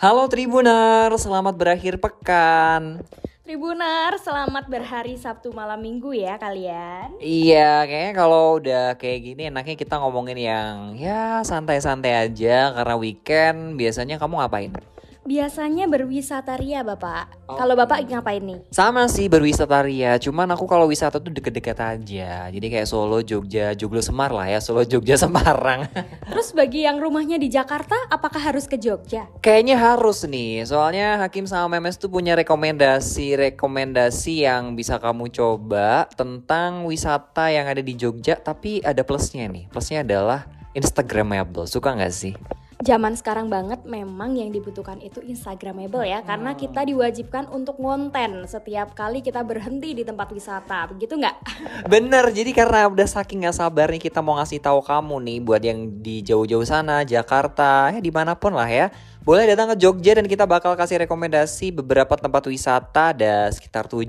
Halo Tribuner, selamat berakhir pekan. Tribuner, selamat berhari Sabtu malam minggu ya kalian. Iya, kayaknya kalau udah kayak gini enaknya kita ngomongin yang ya santai-santai aja karena weekend biasanya kamu ngapain? Biasanya berwisata ria Bapak. Kalau Bapak ngapain nih? Sama sih berwisata ria, cuman aku kalau wisata tuh deket-deket aja. Jadi kayak Solo, Jogja, Joglo Semar lah ya, Solo, Jogja, Semarang. Terus bagi yang rumahnya di Jakarta, apakah harus ke Jogja? Kayaknya harus nih, soalnya Hakim sama Memes tuh punya rekomendasi-rekomendasi yang bisa kamu coba tentang wisata yang ada di Jogja, tapi ada plusnya nih. Plusnya adalah Instagramable, suka nggak sih? Zaman sekarang banget memang yang dibutuhkan itu Instagramable ya Karena kita diwajibkan untuk ngonten setiap kali kita berhenti di tempat wisata Begitu nggak? Bener, jadi karena udah saking gak sabar nih kita mau ngasih tahu kamu nih buat yang di jauh-jauh sana, Jakarta, ya di mana pun lah ya. Boleh datang ke Jogja dan kita bakal kasih rekomendasi beberapa tempat wisata, ada sekitar 7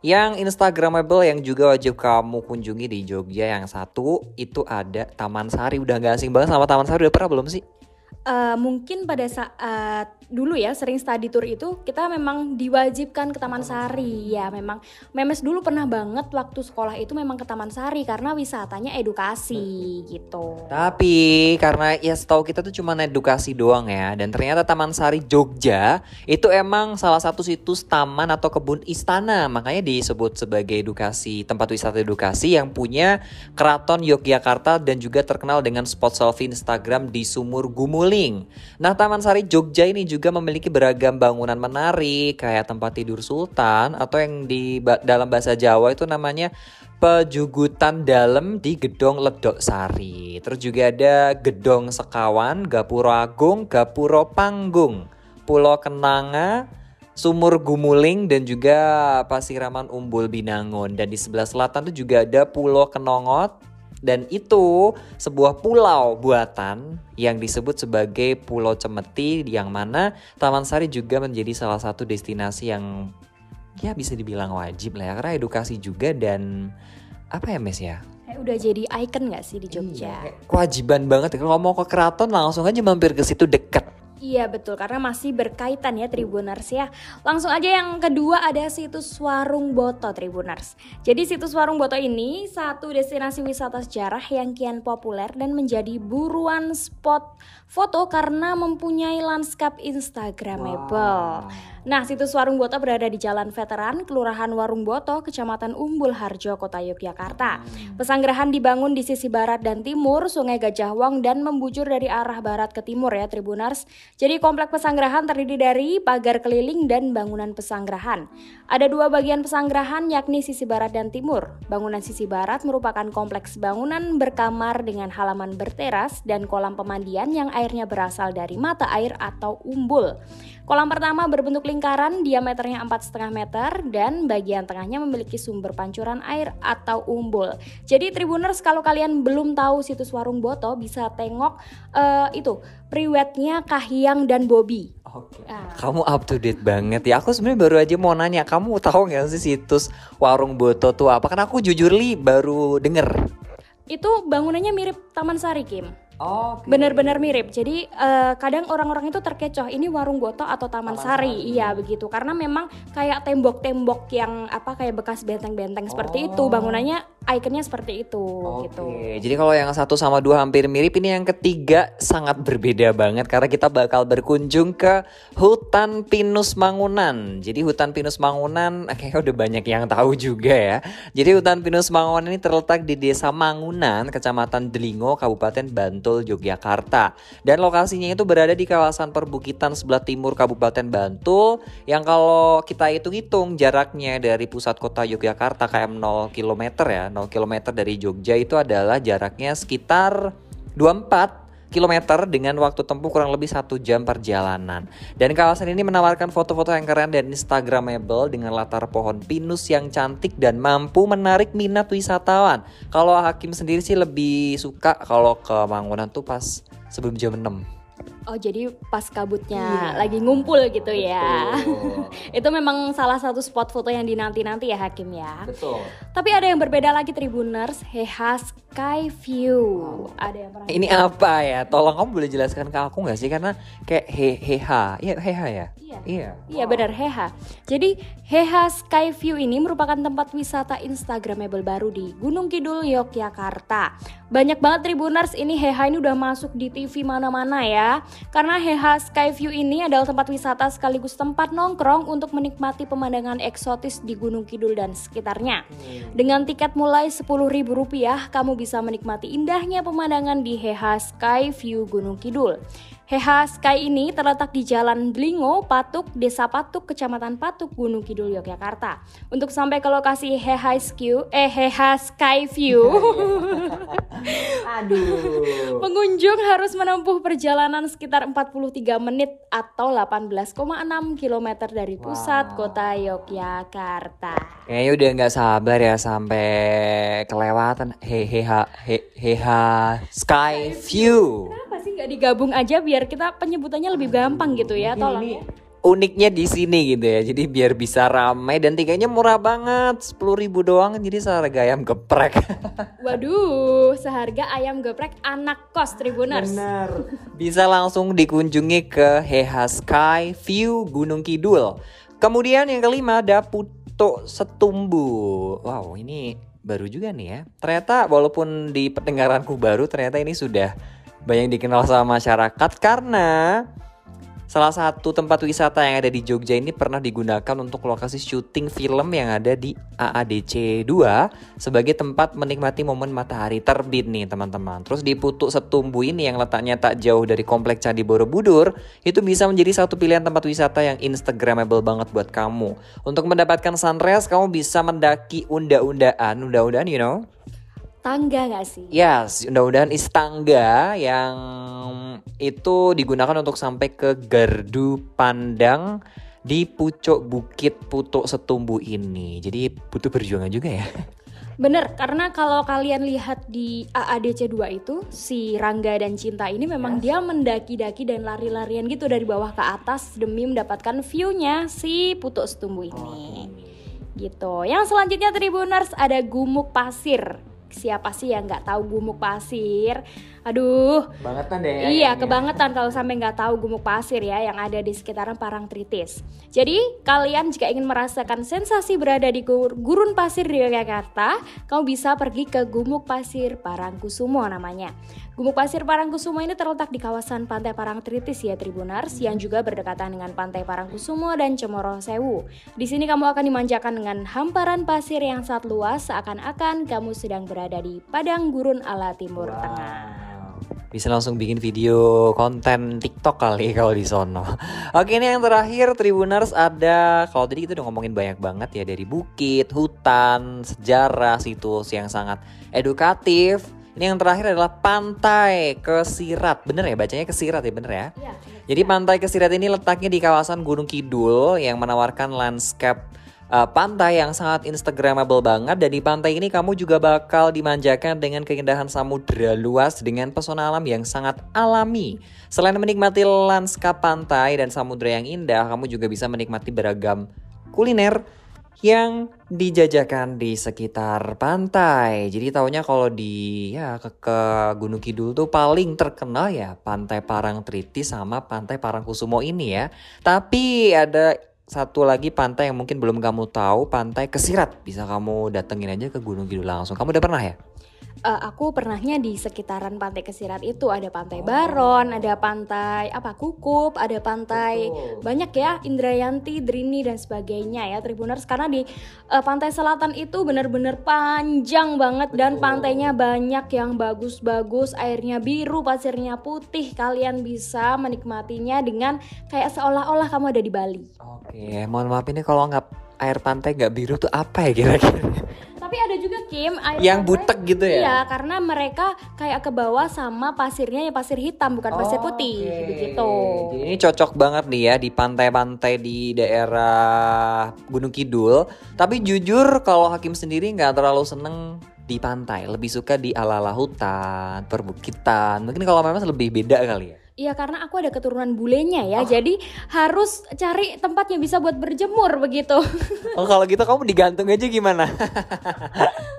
yang Instagramable yang juga wajib kamu kunjungi di Jogja yang satu itu ada Taman Sari udah gak asing banget sama Taman Sari udah pernah belum sih? Uh, mungkin pada saat dulu ya sering study tour itu kita memang diwajibkan ke Taman Sari. Ya memang. Memes dulu pernah banget waktu sekolah itu memang ke Taman Sari karena wisatanya edukasi gitu. Tapi karena ya setahu kita tuh cuma edukasi doang ya dan ternyata Taman Sari Jogja itu emang salah satu situs taman atau kebun istana. Makanya disebut sebagai edukasi tempat wisata edukasi yang punya keraton Yogyakarta dan juga terkenal dengan spot selfie Instagram di Sumur Gumuling nah Taman Sari Jogja ini juga memiliki beragam bangunan menarik kayak tempat tidur sultan atau yang di dalam bahasa Jawa itu namanya pejugutan dalam di Gedong Ledok Sari. Terus juga ada Gedong Sekawan, Gapuro Agung, Gapuro Panggung, Pulau Kenanga, Sumur Gumuling dan juga Pasiraman Umbul Binangun dan di sebelah selatan itu juga ada Pulau Kenongot, dan itu sebuah pulau buatan yang disebut sebagai Pulau Cemeti yang mana Taman Sari juga menjadi salah satu destinasi yang ya bisa dibilang wajib lah ya karena edukasi juga dan apa ya Mes ya? udah jadi icon gak sih di Jogja? Iya, kewajiban banget kalau mau ke keraton langsung aja mampir ke situ deket Iya betul karena masih berkaitan ya Tribuners ya. Langsung aja yang kedua ada situs Warung Boto Tribuners. Jadi situs Warung Boto ini satu destinasi wisata sejarah yang kian populer dan menjadi buruan spot foto karena mempunyai lanskap instagramable. Wow. Nah, situs Warung Boto berada di Jalan Veteran, Kelurahan Warung Boto, Kecamatan Umbul Harjo, Kota Yogyakarta. Hmm. Pesanggerahan dibangun di sisi barat dan timur Sungai Gajah Wong dan membujur dari arah barat ke timur ya Tribuners. Jadi komplek pesanggerahan terdiri dari pagar keliling dan bangunan pesanggerahan. Ada dua bagian pesanggerahan yakni sisi barat dan timur. Bangunan sisi barat merupakan kompleks bangunan berkamar dengan halaman berteras dan kolam pemandian yang airnya berasal dari mata air atau umbul. Kolam pertama berbentuk lingkaran, diameternya 4,5 meter dan bagian tengahnya memiliki sumber pancuran air atau umbul. Jadi Tribuners kalau kalian belum tahu situs Warung Boto bisa tengok uh, itu priwetnya Kahiyang dan Bobby. Oke. Okay. Ah. Kamu up to date banget ya. Aku sebenarnya baru aja mau nanya, kamu tahu nggak sih situs Warung Boto tuh apa? Karena aku jujur li baru denger. Itu bangunannya mirip Taman Sari Kim. Oh, okay. benar-benar mirip. Jadi uh, kadang orang-orang itu terkecoh ini warung Boto atau Taman, Taman Sari. Sari. Iya begitu. Karena memang kayak tembok-tembok yang apa kayak bekas benteng-benteng oh. seperti itu. Oh. Bangunannya ikonnya seperti itu okay. gitu. Jadi kalau yang satu sama dua hampir mirip, ini yang ketiga sangat berbeda banget karena kita bakal berkunjung ke hutan pinus Mangunan. Jadi hutan pinus Mangunan kayaknya udah banyak yang tahu juga ya. Jadi hutan pinus Mangunan ini terletak di Desa Mangunan, Kecamatan Delingo, Kabupaten Bantul Yogyakarta. Dan lokasinya itu berada di kawasan perbukitan sebelah timur Kabupaten Bantul yang kalau kita hitung-hitung jaraknya dari pusat kota Yogyakarta kayak 0 km ya, 0 km dari Jogja itu adalah jaraknya sekitar 24 kilometer dengan waktu tempuh kurang lebih satu jam perjalanan. Dan kawasan ini menawarkan foto-foto yang keren dan instagramable dengan latar pohon pinus yang cantik dan mampu menarik minat wisatawan. Kalau Hakim sendiri sih lebih suka kalau ke Mangunan tuh pas sebelum jam 6 Oh jadi pas kabutnya Iya. lagi ngumpul gitu ya. Itu memang salah satu spot foto yang dinanti-nanti ya Hakim ya. Betul. Tapi ada yang berbeda lagi Tribuners, Heha Sky View. Ada yang pernah Ini apa ya? Tolong kamu boleh jelaskan ke aku nggak sih? Karena kayak he heha, iya heha ya. Iya. Iya. Iya benar Heha. Jadi Heha Sky View ini merupakan tempat wisata instagramable baru di Gunung Kidul Yogyakarta. Banyak banget Tribuners ini Heha ini udah masuk di TV mana-mana ya. Karena Heha Sky View ini adalah tempat wisata sekaligus tempat nongkrong untuk menikmati pemandangan eksotis di Gunung Kidul dan sekitarnya. Dengan tiket mulai Rp10.000, kamu bisa menikmati indahnya pemandangan di Heha Sky View Gunung Kidul. Heha Sky ini terletak di Jalan Blingo, Patuk, Desa Patuk, Kecamatan Patuk, Gunung Kidul, Yogyakarta. Untuk sampai ke lokasi Heha Sky, eh Heha Sky View, Aduh. pengunjung harus menempuh perjalanan sekitar 43 menit atau 18,6 km dari pusat Wow. kota Yogyakarta. Kayaknya udah nggak sabar ya sampai kelewatan he heha he heha sky view. Kenapa sih nggak digabung aja biar kita penyebutannya lebih gampang gitu ya, tolong ya. Uniknya di sini gitu ya. Jadi biar bisa ramai dan tiketnya murah banget, sepuluh ribu doang. Jadi seharga ayam geprek. Waduh, seharga ayam geprek anak kos Tribuners. Benar. Bisa langsung dikunjungi ke Heha Sky View Gunung Kidul. Kemudian yang kelima ada Puto Setumbu. Wow, ini baru juga nih ya. Ternyata walaupun di pendengaranku baru, ternyata ini sudah banyak dikenal sama masyarakat karena Salah satu tempat wisata yang ada di Jogja ini pernah digunakan untuk lokasi syuting film yang ada di AADC 2 sebagai tempat menikmati momen matahari terbit nih teman-teman. Terus di Putuk Setumbu ini yang letaknya tak jauh dari komplek Candi Borobudur, itu bisa menjadi satu pilihan tempat wisata yang instagramable banget buat kamu. Untuk mendapatkan sunrise, kamu bisa mendaki unda-undaan, unda-undaan you know? Tangga nggak sih? Yes, undang-undang istangga yang itu digunakan untuk sampai ke gardu pandang di pucuk bukit putuk setumbu ini. Jadi butuh perjuangan juga ya. Bener, karena kalau kalian lihat di AADC 2 itu si Rangga dan Cinta ini memang dia mendaki-daki dan lari-larian gitu dari bawah ke atas demi mendapatkan view-nya si Putuk Setumbu ini. Gitu. Yang selanjutnya Tribuners ada gumuk pasir. Siapa sih yang nggak tahu gumuk pasir? Aduh, Bangetan deh. Iya, kebangetan kalau sampai nggak tahu gumuk pasir ya yang ada di sekitaran Parangtritis. Jadi, kalian jika ingin merasakan sensasi berada di gur- gurun pasir di Yogyakarta, kamu bisa pergi ke Gumuk Pasir Parangkusumo namanya. Gumuk Pasir Parangkusumo ini terletak di kawasan Pantai Parangtritis ya Tribunars yang juga berdekatan dengan Pantai Parangkusumo dan Cemoro Sewu. Di sini kamu akan dimanjakan dengan hamparan pasir yang sangat luas seakan-akan kamu sedang berada di padang gurun ala Timur Tengah. Bisa langsung bikin video konten TikTok kali kalau di sono. Oke, ini yang terakhir Tribuners ada kalau tadi kita udah ngomongin banyak banget ya dari bukit, hutan, sejarah, situs yang sangat edukatif. Ini yang terakhir adalah pantai Kesirat. Bener ya bacanya Kesirat ya bener ya? Iya, Jadi pantai Kesirat ini letaknya di kawasan Gunung Kidul yang menawarkan landscape uh, pantai yang sangat instagramable banget dan di pantai ini kamu juga bakal dimanjakan dengan keindahan samudera luas dengan pesona alam yang sangat alami. Selain menikmati lanskap pantai dan samudera yang indah, kamu juga bisa menikmati beragam kuliner yang dijajakan di sekitar pantai. Jadi taunya kalau di ya ke, ke Gunung Kidul tuh paling terkenal ya Pantai Parangtritis sama Pantai Parangkusumo ini ya. Tapi ada satu lagi pantai yang mungkin belum kamu tahu, Pantai Kesirat. Bisa kamu datengin aja ke Gunung Kidul langsung. Kamu udah pernah ya? Eh, aku pernahnya di sekitaran Pantai Kesirat itu ada Pantai Baron, ada Pantai apa Kukup, ada pantai Betul. banyak ya Indrayanti, Drini dan sebagainya ya Tribuners karena di eh, pantai selatan itu benar-benar panjang banget dan Betul. pantainya banyak yang bagus-bagus, airnya biru, pasirnya putih. Kalian bisa menikmatinya dengan kayak seolah-olah kamu ada di Bali. Oke, mohon maaf ini kalau nggak air pantai nggak biru tuh apa ya kira-kira? Tapi ada juga Kim yang butek gitu ya? Iya, karena mereka kayak ke bawah sama pasirnya yang pasir hitam bukan pasir putih Oke. begitu. Jadi ini cocok banget nih ya di pantai-pantai di daerah Gunung Kidul. Tapi jujur kalau Hakim sendiri nggak terlalu seneng di pantai, lebih suka di ala-ala hutan, perbukitan. Mungkin kalau memang lebih beda kali ya. Iya karena aku ada keturunan bulenya ya, jadi harus cari tempat yang bisa buat berjemur begitu. Oh kalau gitu kamu digantung aja gimana?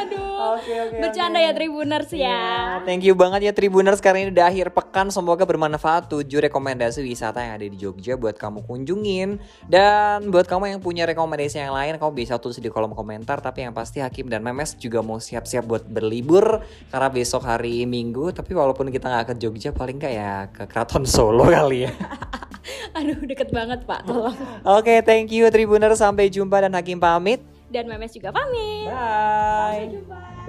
Aduh, Oke, oke, bercanda ya Tribuners ya. Ya, thank you banget ya Tribuners. Karena ini udah akhir pekan semoga bermanfaat. 7 rekomendasi wisata yang ada di Jogja buat kamu kunjungin. Dan buat kamu yang punya rekomendasi yang lain kamu bisa tulis di kolom komentar. Tapi yang pasti Hakim dan Memes juga mau siap-siap buat berlibur. Karena besok hari Minggu tapi walaupun kita nggak ke Jogja paling nggak ya ke Keraton Solo kali ya. Aduh, deket banget Pak, tolong. Oke, thank you Tribuners. Sampai jumpa dan Hakim pamit. Dan Memes juga pamit. Bye. Sampai jumpa.